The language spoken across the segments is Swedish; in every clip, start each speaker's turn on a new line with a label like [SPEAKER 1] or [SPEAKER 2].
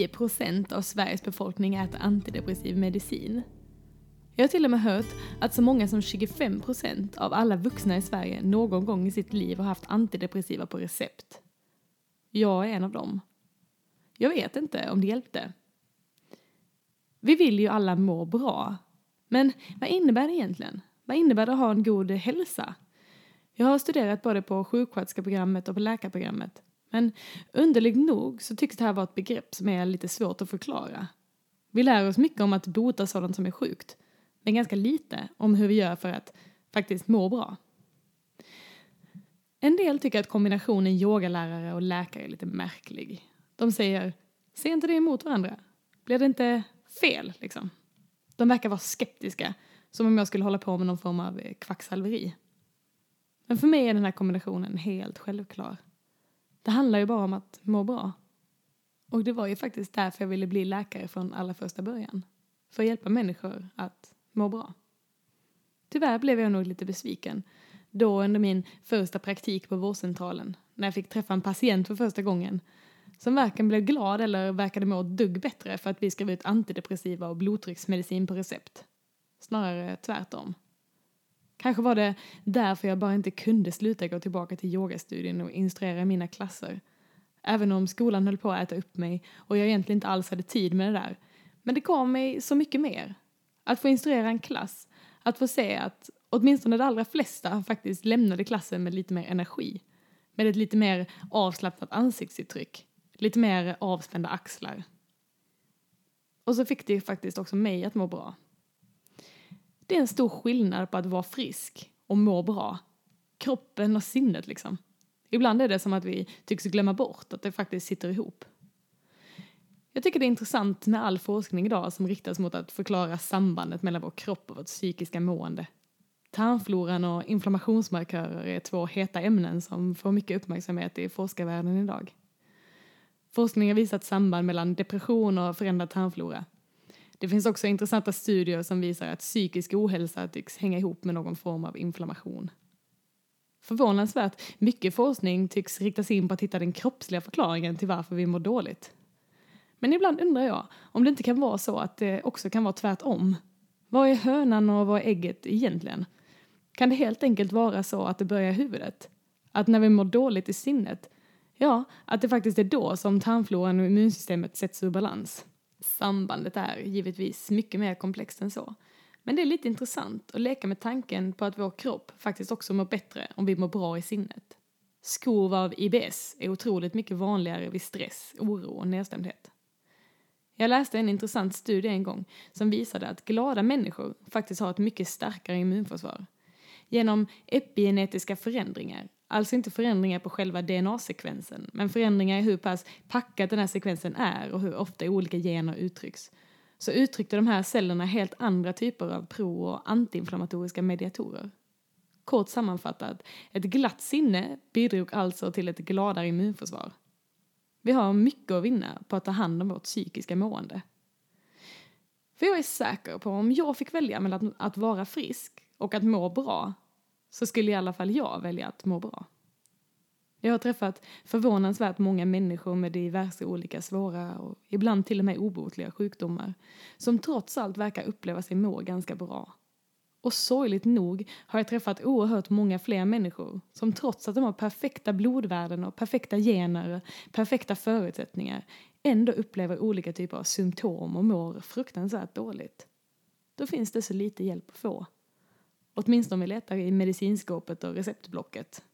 [SPEAKER 1] 10 procent av Sveriges befolkning äter antidepressiv medicin. Jag har till och med hört att så många som 25 procent av alla vuxna i Sverige någon gång i sitt liv har haft antidepressiva på recept. Jag är en av dem. Jag vet inte om det hjälpte. Vi vill ju alla må bra. Men vad innebär det egentligen? Vad innebär det att ha en god hälsa? Jag har studerat både på sjuksköterskeprogrammet och på läkarprogrammet. Men underligt nog så tycks det här vara ett begrepp som är lite svårt att förklara. Vi lär oss mycket om att bota sådant som är sjukt, men ganska lite om hur vi gör för att faktiskt må bra. En del tycker att kombinationen yogalärare och läkare är lite märklig. De säger, ser inte det emot varandra? Blir det inte fel liksom? De verkar vara skeptiska, som om jag skulle hålla på med någon form av kvacksalveri. Men för mig är den här kombinationen helt självklar. Det handlar ju bara om att må bra. Och det var ju faktiskt därför jag ville bli läkare från allra första början. För att hjälpa människor att må bra. Tyvärr blev jag nog lite besviken då under min första praktik på vårdcentralen när jag fick träffa en patient för första gången som varken blev glad eller verkade må ett dugg bättre för att vi skrev ut antidepressiva och blodtrycksmedicin på recept. Snarare tvärtom. Kanske var det därför jag bara inte kunde sluta gå tillbaka till yogastudien och instruera mina klasser. Även om skolan höll på att äta upp mig och jag egentligen inte alls hade tid med det där. Men det gav mig så mycket mer. Att få instruera en klass, att få se att åtminstone de allra flesta faktiskt lämnade klassen med lite mer energi. Med ett lite mer avslappnat ansiktsuttryck. Lite mer avspända axlar. Och så fick det faktiskt också mig att må bra. Det är en stor skillnad på att vara frisk och må bra. Kroppen och sinnet liksom. Ibland är det som att vi tycks glömma bort att det faktiskt sitter ihop. Jag tycker det är intressant med all forskning idag som riktas mot att förklara sambandet mellan vår kropp och vårt psykiska mående. Tarmfloran och inflammationsmarkörer är två heta ämnen som får mycket uppmärksamhet i forskarvärlden idag. Forskning har visat samband mellan depression och förändrad tarmflora. Det finns också intressanta studier som visar att psykisk ohälsa tycks hänga ihop med någon form av inflammation. Förvånansvärt mycket forskning tycks riktas in på att hitta den kroppsliga förklaringen till varför vi mår dåligt. Men ibland undrar jag om det inte kan vara så att det också kan vara tvärtom. Vad är hönan och vad är ägget egentligen? Kan det helt enkelt vara så att det börjar i huvudet? Att när vi mår dåligt i sinnet, ja, att det faktiskt är då som tarmfloran och immunsystemet sätts ur balans. Sambandet är givetvis mycket mer komplext än så. Men det är lite intressant att leka med tanken på att vår kropp faktiskt också mår bättre om vi mår bra i sinnet. Skov av IBS är otroligt mycket vanligare vid stress, oro och nedstämdhet. Jag läste en intressant studie en gång som visade att glada människor faktiskt har ett mycket starkare immunförsvar. Genom epigenetiska förändringar, alltså inte förändringar på själva DNA-sekvensen, men förändringar i hur pass packad den här sekvensen är och hur ofta olika gener uttrycks, så uttryckte de här cellerna helt andra typer av pro och antiinflammatoriska mediatorer. Kort sammanfattat, ett glatt sinne bidrog alltså till ett gladare immunförsvar. Vi har mycket att vinna på att ta hand om vårt psykiska mående. För jag är säker på om jag fick välja mellan att vara frisk och att må bra så skulle i alla fall jag välja att må bra. Jag har träffat förvånansvärt många människor med diverse olika svåra och ibland till och med obotliga sjukdomar som trots allt verkar uppleva sig må ganska bra. Och sorgligt nog har jag träffat oerhört många fler människor som trots att de har perfekta blodvärden och perfekta gener perfekta förutsättningar ändå upplever olika typer av symptom och mår fruktansvärt dåligt. Då finns det så lite hjälp att få. Åtminstone om vi letar i medicinskåpet och receptblocket.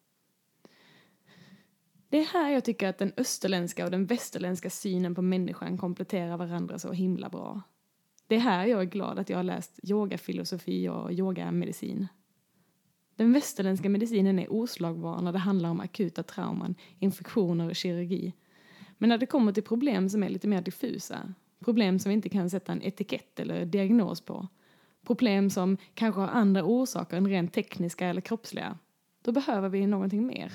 [SPEAKER 1] Det är här jag tycker att den österländska och den västerländska synen på människan kompletterar varandra så himla bra. Det är här jag är glad att jag har läst yogafilosofi och yogamedicin. Den västerländska medicinen är oslagbar när det handlar om akuta trauman, infektioner och kirurgi. Men när det kommer till problem som är lite mer diffusa, problem som vi inte kan sätta en etikett eller diagnos på, problem som kanske har andra orsaker än rent tekniska eller kroppsliga, då behöver vi någonting mer.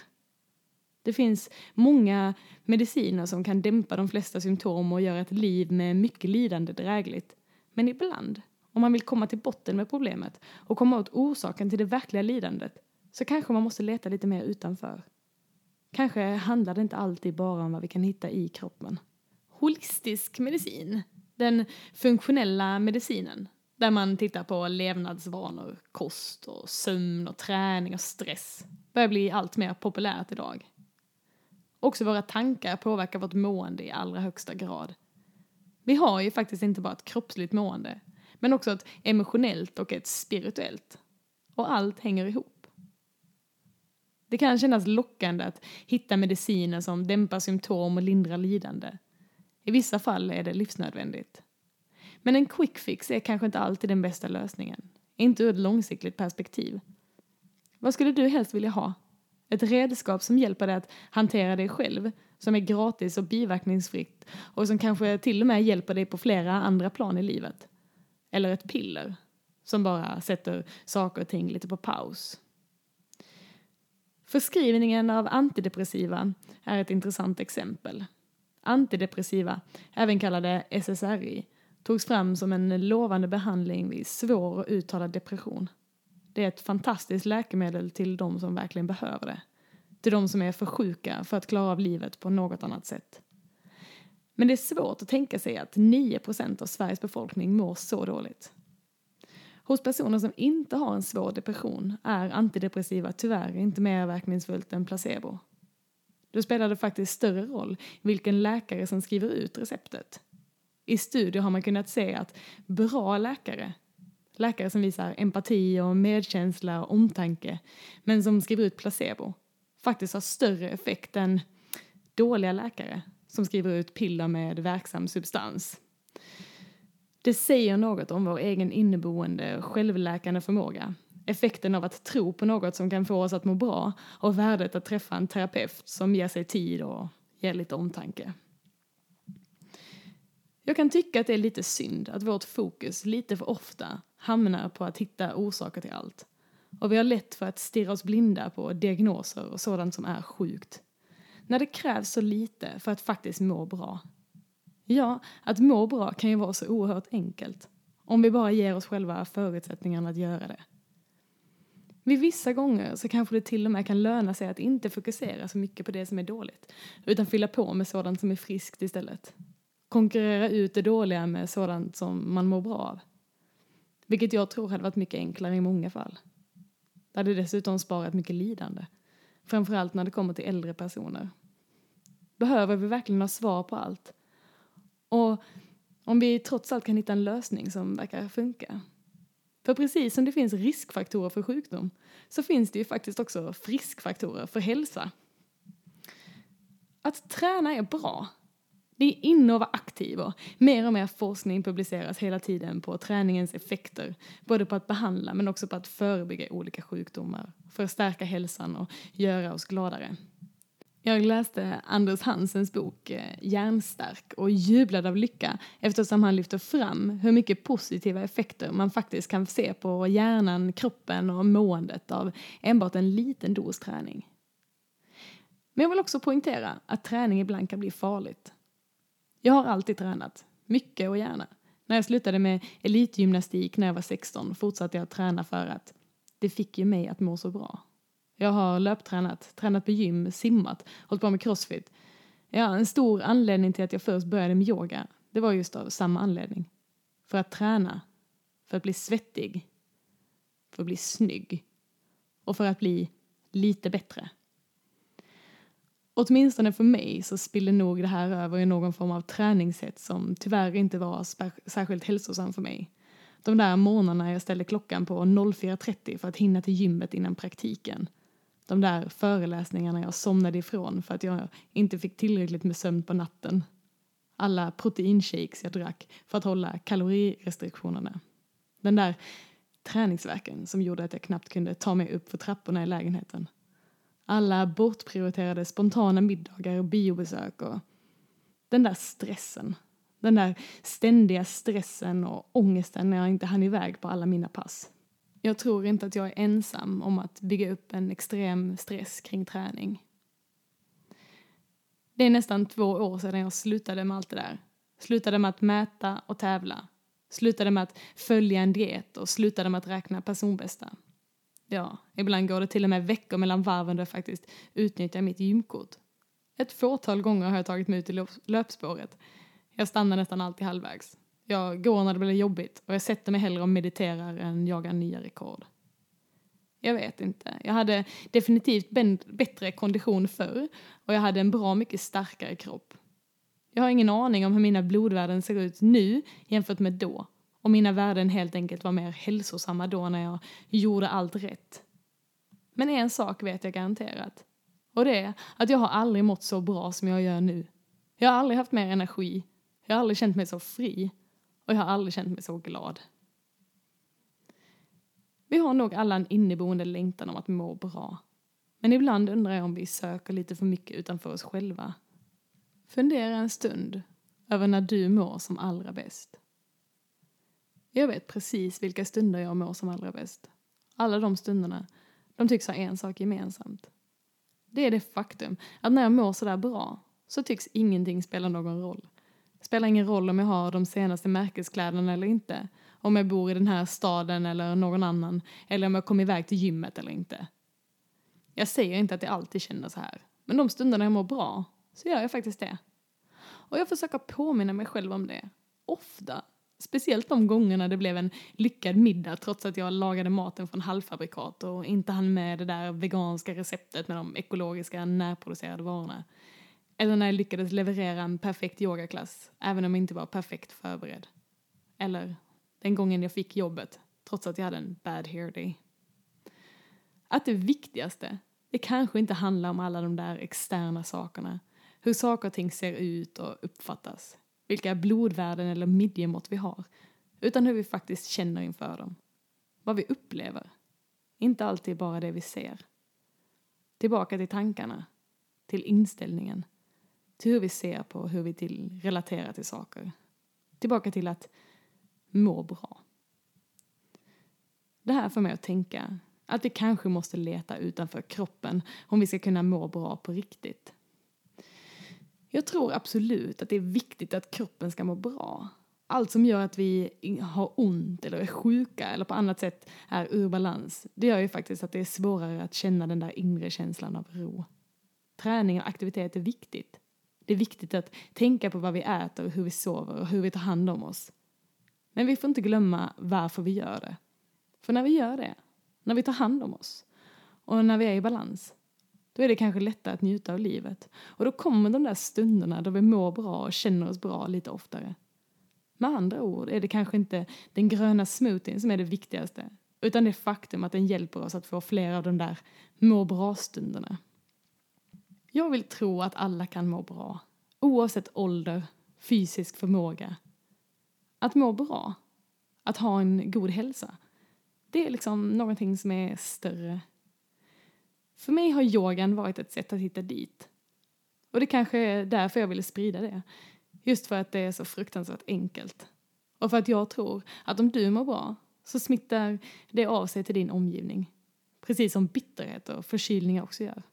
[SPEAKER 1] Det finns många mediciner som kan dämpa de flesta symptom och göra ett liv med mycket lidande drägligt. Men ibland, om man vill komma till botten med problemet och komma åt orsaken till det verkliga lidandet, så kanske man måste leta lite mer utanför. Kanske handlar det inte alltid bara om vad vi kan hitta i kroppen, holistisk medicin, den funktionella medicinen, där man tittar på levnadsvanor, kost och sömn och träning och stress, börjar bli allt mer populärt idag. Också våra tankar påverkar vårt mående i allra högsta grad. Vi har ju faktiskt inte bara ett kroppsligt mående, men också ett emotionellt och ett spirituellt. Och allt hänger ihop. Det kan kännas lockande att hitta mediciner som dämpar symptom och lindrar lidande. I vissa fall är det livsnödvändigt. Men en quick fix är kanske inte alltid den bästa lösningen. Inte ur ett långsiktigt perspektiv. Vad skulle du helst vilja ha? Ett redskap som hjälper dig att hantera dig själv, som är gratis och biverkningsfritt och som kanske till och med hjälper dig på flera andra plan i livet. Eller ett piller som bara sätter saker och ting lite på paus. Förskrivningen av antidepressiva är ett intressant exempel. Antidepressiva, även kallade SSRI, togs fram som en lovande behandling vid svår och uttalad depression. Det är ett fantastiskt läkemedel till de som verkligen behöver det. Till de som är för sjuka för att klara av livet på något annat sätt. Men det är svårt att tänka sig att 9% av Sveriges befolkning mår så dåligt. Hos personer som inte har en svår depression är antidepressiva tyvärr inte mer verkningsfullt än placebo. Då spelar det faktiskt större roll vilken läkare som skriver ut receptet. I studier har man kunnat se att bra läkare, läkare som visar empati och medkänsla och omtanke, men som skriver ut placebo, faktiskt har större effekt än dåliga läkare som skriver ut piller med verksam substans. Det säger något om vår egen inneboende självläkande förmåga. Effekten av att tro på något som kan få oss att må bra och värdet att träffa en terapeut som ger sig tid och ger lite omtanke. Jag kan tycka att det är lite synd att vårt fokus lite för ofta hamnar på att hitta orsaker till allt. Och vi har lätt för att stirra oss blinda på diagnoser och sådant som är sjukt. När det krävs så lite för att faktiskt må bra. Ja, att må bra kan ju vara så oerhört enkelt. Om vi bara ger oss själva förutsättningarna att göra det. Vid vissa gånger så kanske det till och med kan löna sig att inte fokusera så mycket på det som är dåligt, utan fylla på med sådant som är friskt istället. Konkurrera ut det dåliga med sådant som man mår bra av. Vilket jag tror hade varit mycket enklare i många fall. Det hade dessutom sparat mycket lidande. Framförallt när det kommer till äldre personer. Behöver vi verkligen ha svar på allt? Och om vi trots allt kan hitta en lösning som verkar funka. För precis som det finns riskfaktorer för sjukdom så finns det ju faktiskt också friskfaktorer för hälsa. Att träna är bra. Det är inne att vara aktiv och mer och mer forskning publiceras hela tiden på träningens effekter. Både på att behandla men också på att förebygga olika sjukdomar. För att stärka hälsan och göra oss gladare. Jag läste Anders Hansens bok eh, Hjärnstark och jublade av lycka eftersom han lyfter fram hur mycket positiva effekter man faktiskt kan se på hjärnan, kroppen och måendet av enbart en liten dos träning. Men jag vill också poängtera att träning ibland kan bli farligt. Jag har alltid tränat, mycket och gärna. När jag slutade med elitgymnastik när jag var 16 fortsatte jag att träna för att det fick ju mig att må så bra. Jag har löptränat, tränat på gym, simmat, hållit på med crossfit. Ja, en stor anledning till att jag först började med yoga, det var just av samma anledning. För att träna, för att bli svettig, för att bli snygg och för att bli lite bättre. Åtminstone för mig så spillde nog det här över i någon form av träningssätt som tyvärr inte var särskilt hälsosam för mig. De där morgnarna jag ställde klockan på 04.30 för att hinna till gymmet innan praktiken de där föreläsningarna jag somnade ifrån för att jag inte fick tillräckligt med sömn på natten. Alla proteinshakes jag drack för att hålla kalorirestriktionerna. Den där träningsverken som gjorde att jag knappt kunde ta mig upp för trapporna i lägenheten. Alla bortprioriterade spontana middagar och biobesök och den där stressen. Den där ständiga stressen och ångesten när jag inte hann iväg på alla mina pass. Jag tror inte att jag är ensam om att bygga upp en extrem stress kring träning. Det är nästan två år sedan jag slutade med allt det där. Slutade med att mäta och tävla. Slutade med att följa en diet och slutade med att räkna personbästa. Ja, ibland går det till och med veckor mellan varven då jag faktiskt utnyttjar mitt gymkort. Ett fåtal gånger har jag tagit mig ut i löpspåret. Jag stannar nästan alltid halvvägs. Jag går när det blir jobbigt och jag sätter mig hellre och mediterar än jagar nya rekord. Jag vet inte. Jag hade definitivt bättre kondition förr och jag hade en bra mycket starkare kropp. Jag har ingen aning om hur mina blodvärden ser ut nu jämfört med då. Och mina värden helt enkelt var mer hälsosamma då när jag gjorde allt rätt. Men en sak vet jag garanterat. Och det är att jag har aldrig mått så bra som jag gör nu. Jag har aldrig haft mer energi. Jag har aldrig känt mig så fri. Och jag har aldrig känt mig så glad. Vi har nog alla en inneboende längtan om att må bra. Men ibland undrar jag om vi söker lite för mycket utanför oss själva. Fundera en stund över när du mår som allra bäst. Jag vet precis vilka stunder jag mår som allra bäst. Alla de stunderna, de tycks ha en sak gemensamt. Det är det faktum att när jag mår sådär bra så tycks ingenting spela någon roll. Det spelar ingen roll om jag har de senaste märkeskläderna eller inte. Om jag bor i den här staden eller någon annan. Eller om jag kommer iväg till gymmet eller inte. Jag säger inte att jag alltid känner så här. Men de stunderna jag mår bra så gör jag faktiskt det. Och jag försöker påminna mig själv om det. Ofta. Speciellt de gångerna det blev en lyckad middag trots att jag lagade maten från halvfabrikat och inte hann med det där veganska receptet med de ekologiska närproducerade varorna. Eller när jag lyckades leverera en perfekt yogaklass, även om jag inte var perfekt förberedd. Eller den gången jag fick jobbet, trots att jag hade en bad hair day. Att det viktigaste, det kanske inte handlar om alla de där externa sakerna. Hur saker och ting ser ut och uppfattas. Vilka blodvärden eller midjemått vi har. Utan hur vi faktiskt känner inför dem. Vad vi upplever. Inte alltid bara det vi ser. Tillbaka till tankarna. Till inställningen till hur vi ser på hur vi till, relaterar till saker. Tillbaka till att må bra. Det här får mig att tänka att vi kanske måste leta utanför kroppen om vi ska kunna må bra på riktigt. Jag tror absolut att det är viktigt att kroppen ska må bra. Allt som gör att vi har ont eller är sjuka eller på annat sätt är ur balans, det gör ju faktiskt att det är svårare att känna den där inre känslan av ro. Träning och aktivitet är viktigt. Det är viktigt att tänka på vad vi äter, hur vi sover och hur vi tar hand om oss. Men vi får inte glömma varför vi gör det. För när vi gör det, när vi tar hand om oss och när vi är i balans, då är det kanske lättare att njuta av livet. Och då kommer de där stunderna då vi mår bra och känner oss bra lite oftare. Med andra ord är det kanske inte den gröna smoothien som är det viktigaste, utan det faktum att den hjälper oss att få fler av de där må bra-stunderna. Jag vill tro att alla kan må bra, oavsett ålder, fysisk förmåga. Att må bra, att ha en god hälsa, det är liksom någonting som är större. För mig har yogan varit ett sätt att hitta dit. Och det kanske är därför jag ville sprida det. Just för att det är så fruktansvärt enkelt. Och för att jag tror att om du mår bra så smittar det av sig till din omgivning. Precis som bitterhet och förkylningar också gör.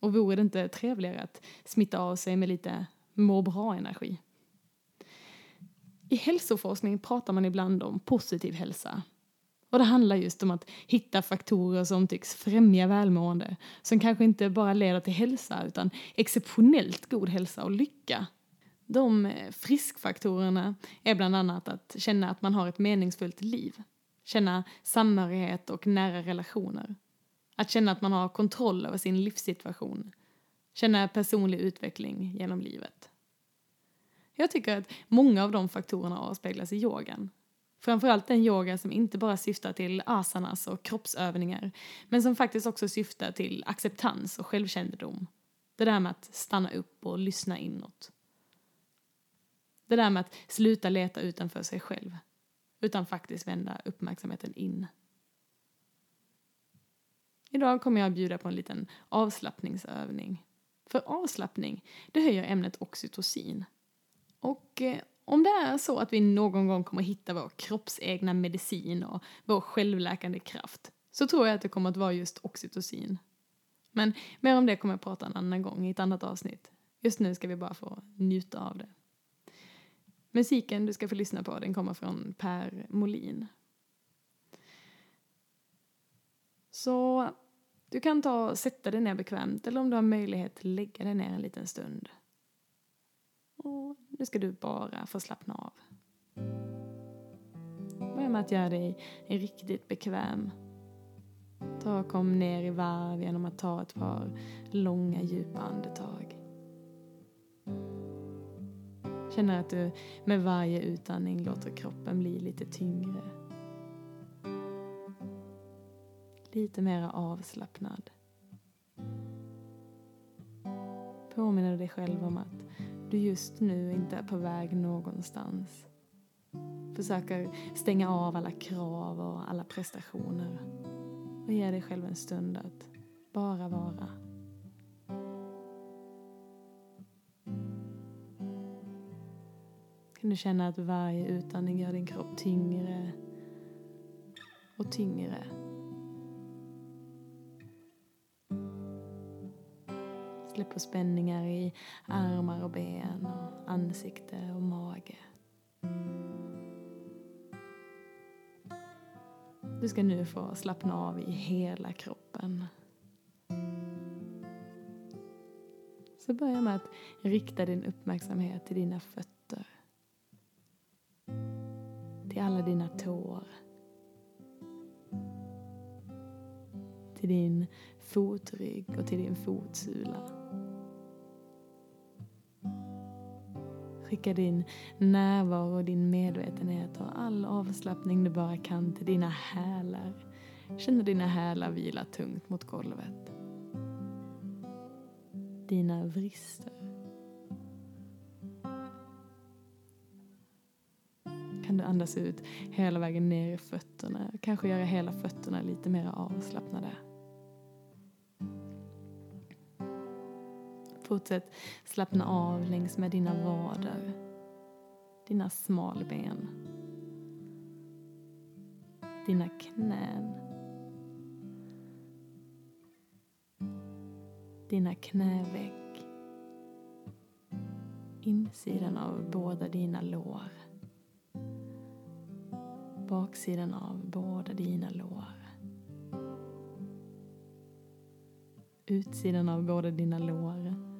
[SPEAKER 1] Och vore det inte trevligare att smitta av sig med lite må bra-energi? I hälsoforskning pratar man ibland om positiv hälsa. Och det handlar just om att hitta faktorer som tycks främja välmående, som kanske inte bara leder till hälsa utan exceptionellt god hälsa och lycka. De eh, friskfaktorerna är bland annat att känna att man har ett meningsfullt liv, känna samhörighet och nära relationer, att känna att man har kontroll över sin livssituation. Känna personlig utveckling genom livet. Jag tycker att många av de faktorerna avspeglas i yogan. Framförallt den yoga som inte bara syftar till asanas och kroppsövningar men som faktiskt också syftar till acceptans och självkännedom. Det där med att stanna upp och lyssna inåt. Det där med att sluta leta utanför sig själv utan faktiskt vända uppmärksamheten in. Idag kommer jag att bjuda på en liten avslappningsövning. För avslappning, det höjer ämnet oxytocin. Och eh, om det är så att vi någon gång kommer hitta vår kroppsegna medicin och vår självläkande kraft så tror jag att det kommer att vara just oxytocin. Men mer om det kommer jag prata en annan gång i ett annat avsnitt. Just nu ska vi bara få njuta av det. Musiken du ska få lyssna på den kommer från Per Molin. Så du kan ta och sätta dig ner bekvämt eller om du har möjlighet lägga dig ner en liten stund. Och nu ska du bara få slappna av. Börja med att göra dig riktigt bekväm. Ta och kom ner i varv genom att ta ett par långa djupa andetag. Känner att du med varje utandning låter kroppen bli lite tyngre. Lite mer avslappnad. Påminner dig själv om att du just nu inte är på väg någonstans. Försöker stänga av alla krav och alla prestationer och ge dig själv en stund att bara vara. Kan du känna att varje utandning gör din kropp tyngre och tyngre. Släpp på spänningar i armar och ben och ansikte och mage. Du ska nu få slappna av i hela kroppen. Så börja med att rikta din uppmärksamhet till dina fötter. Till alla dina tår. Till din fotrygg och till din fotsula. Skicka din närvaro och din medvetenhet och all avslappning du bara kan till dina hälar. Känn dina hälar vila tungt mot golvet. Dina vrister. Kan du andas ut hela vägen ner i fötterna. Kanske göra hela fötterna lite mer avslappnade. Fortsätt slappna av längs med dina vader, dina smalben, dina knän, dina knäveck, insidan av båda dina lår, baksidan av båda dina lår. utsidan av båda dina lår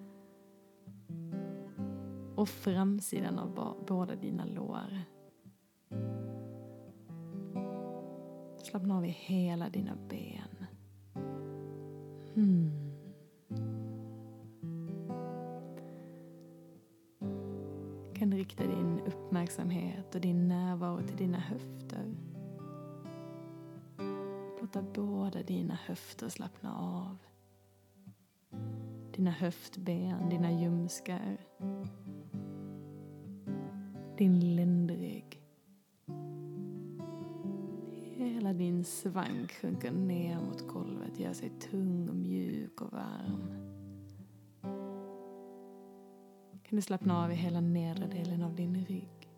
[SPEAKER 1] och framsidan av båda dina lår. Slappna av i hela dina ben. Hmm. kan du rikta din uppmärksamhet och din närvaro till dina höfter. Låta båda dina höfter slappna av. Dina höftben, dina ljumskar din ländrygg. Hela din svank sjunker ner mot golvet, gör sig tung och mjuk och varm. Kan du slappna av i hela nedre delen av din rygg.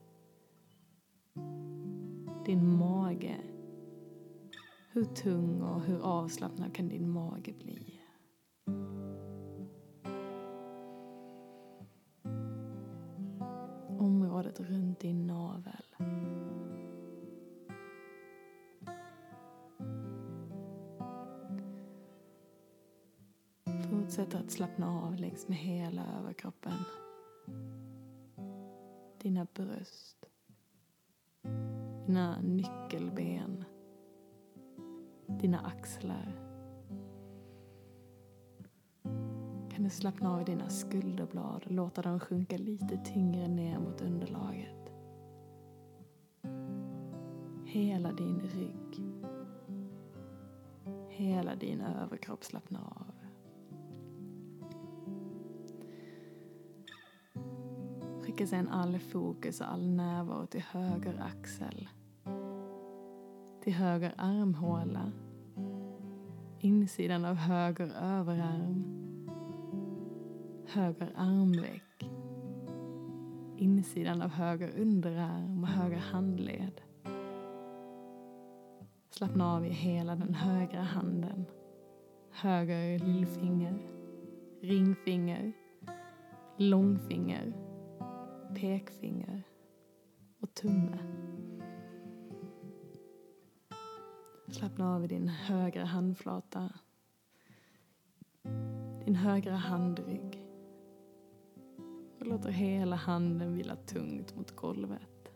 [SPEAKER 1] Din mage. Hur tung och hur avslappnad kan din mage bli? Området runt din navel. Fortsätt att slappna av längs med hela överkroppen. Dina bröst. Dina nyckelben. Dina axlar. Kan du slappna av i dina skulderblad och låta dem sjunka lite tyngre ner mot underlaget. Hela din rygg. Hela din överkropp slappnar av. Skicka sedan all fokus och all närvaro till höger axel. Till höger armhåla. Insidan av höger överarm höger armveck, insidan av höger underarm och höger handled. Slappna av i hela den högra handen, höger lillfinger, ringfinger, långfinger, pekfinger och tumme. Slappna av i din högra handflata, din högra handrygg och låter hela handen vila tungt mot golvet.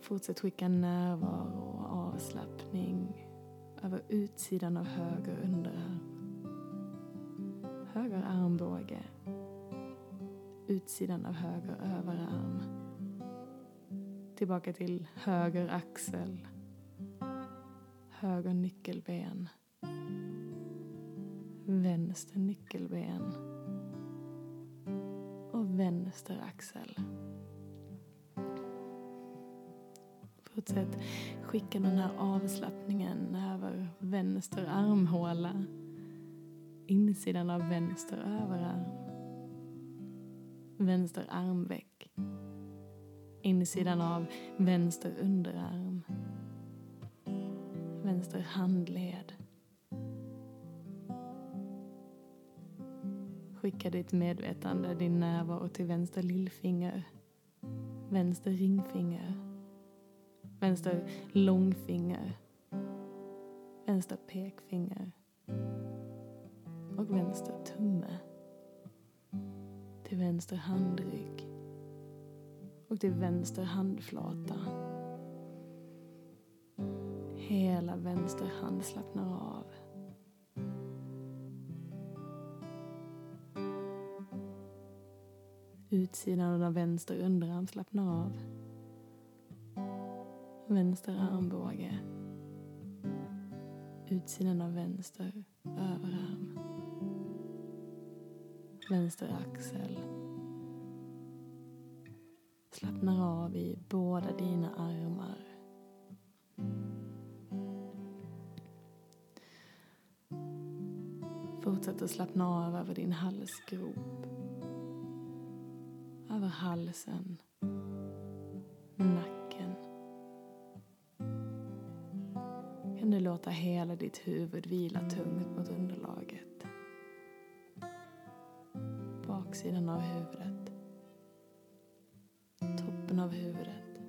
[SPEAKER 1] Fortsätt skicka närvaro och avslappning över utsidan av höger underarm. Höger armbåge. Utsidan av höger överarm. Tillbaka till höger axel. Höger nyckelben. Vänster nyckelben. Vänster axel. Fortsätt skicka den här avslappningen över vänster armhåla. Insidan av vänster överarm. Vänster armveck. Insidan av vänster underarm. Vänster handled. Skicka ditt medvetande, din närvaro till vänster lillfinger. Vänster ringfinger Vänster långfinger. Vänster pekfinger. Och vänster tumme. Till vänster handrygg. Och till vänster handflata. Hela vänster hand slappnar av. Utsidan av vänster underarm slappnar av vänster armbåge, utsidan av vänster överarm, vänster axel. Slappnar av i båda dina armar. Fortsätt att slappna av över din halsgrop. Över halsen, nacken kan du låta hela ditt huvud vila tungt mot underlaget. Baksidan av huvudet. Toppen av huvudet.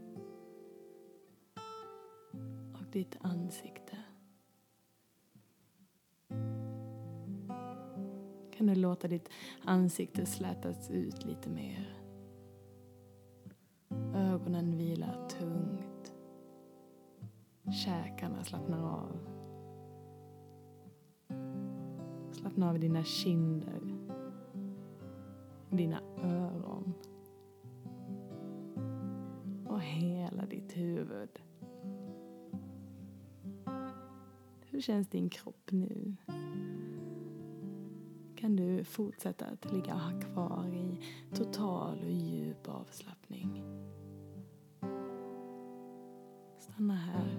[SPEAKER 1] Och ditt ansikte. Kan du låta ditt ansikte slätas ut lite mer. Slappnar av. Slappna av i dina kinder. Dina öron. Och hela ditt huvud. Hur känns din kropp nu? Kan du fortsätta att ligga kvar i total och djup avslappning? Stanna här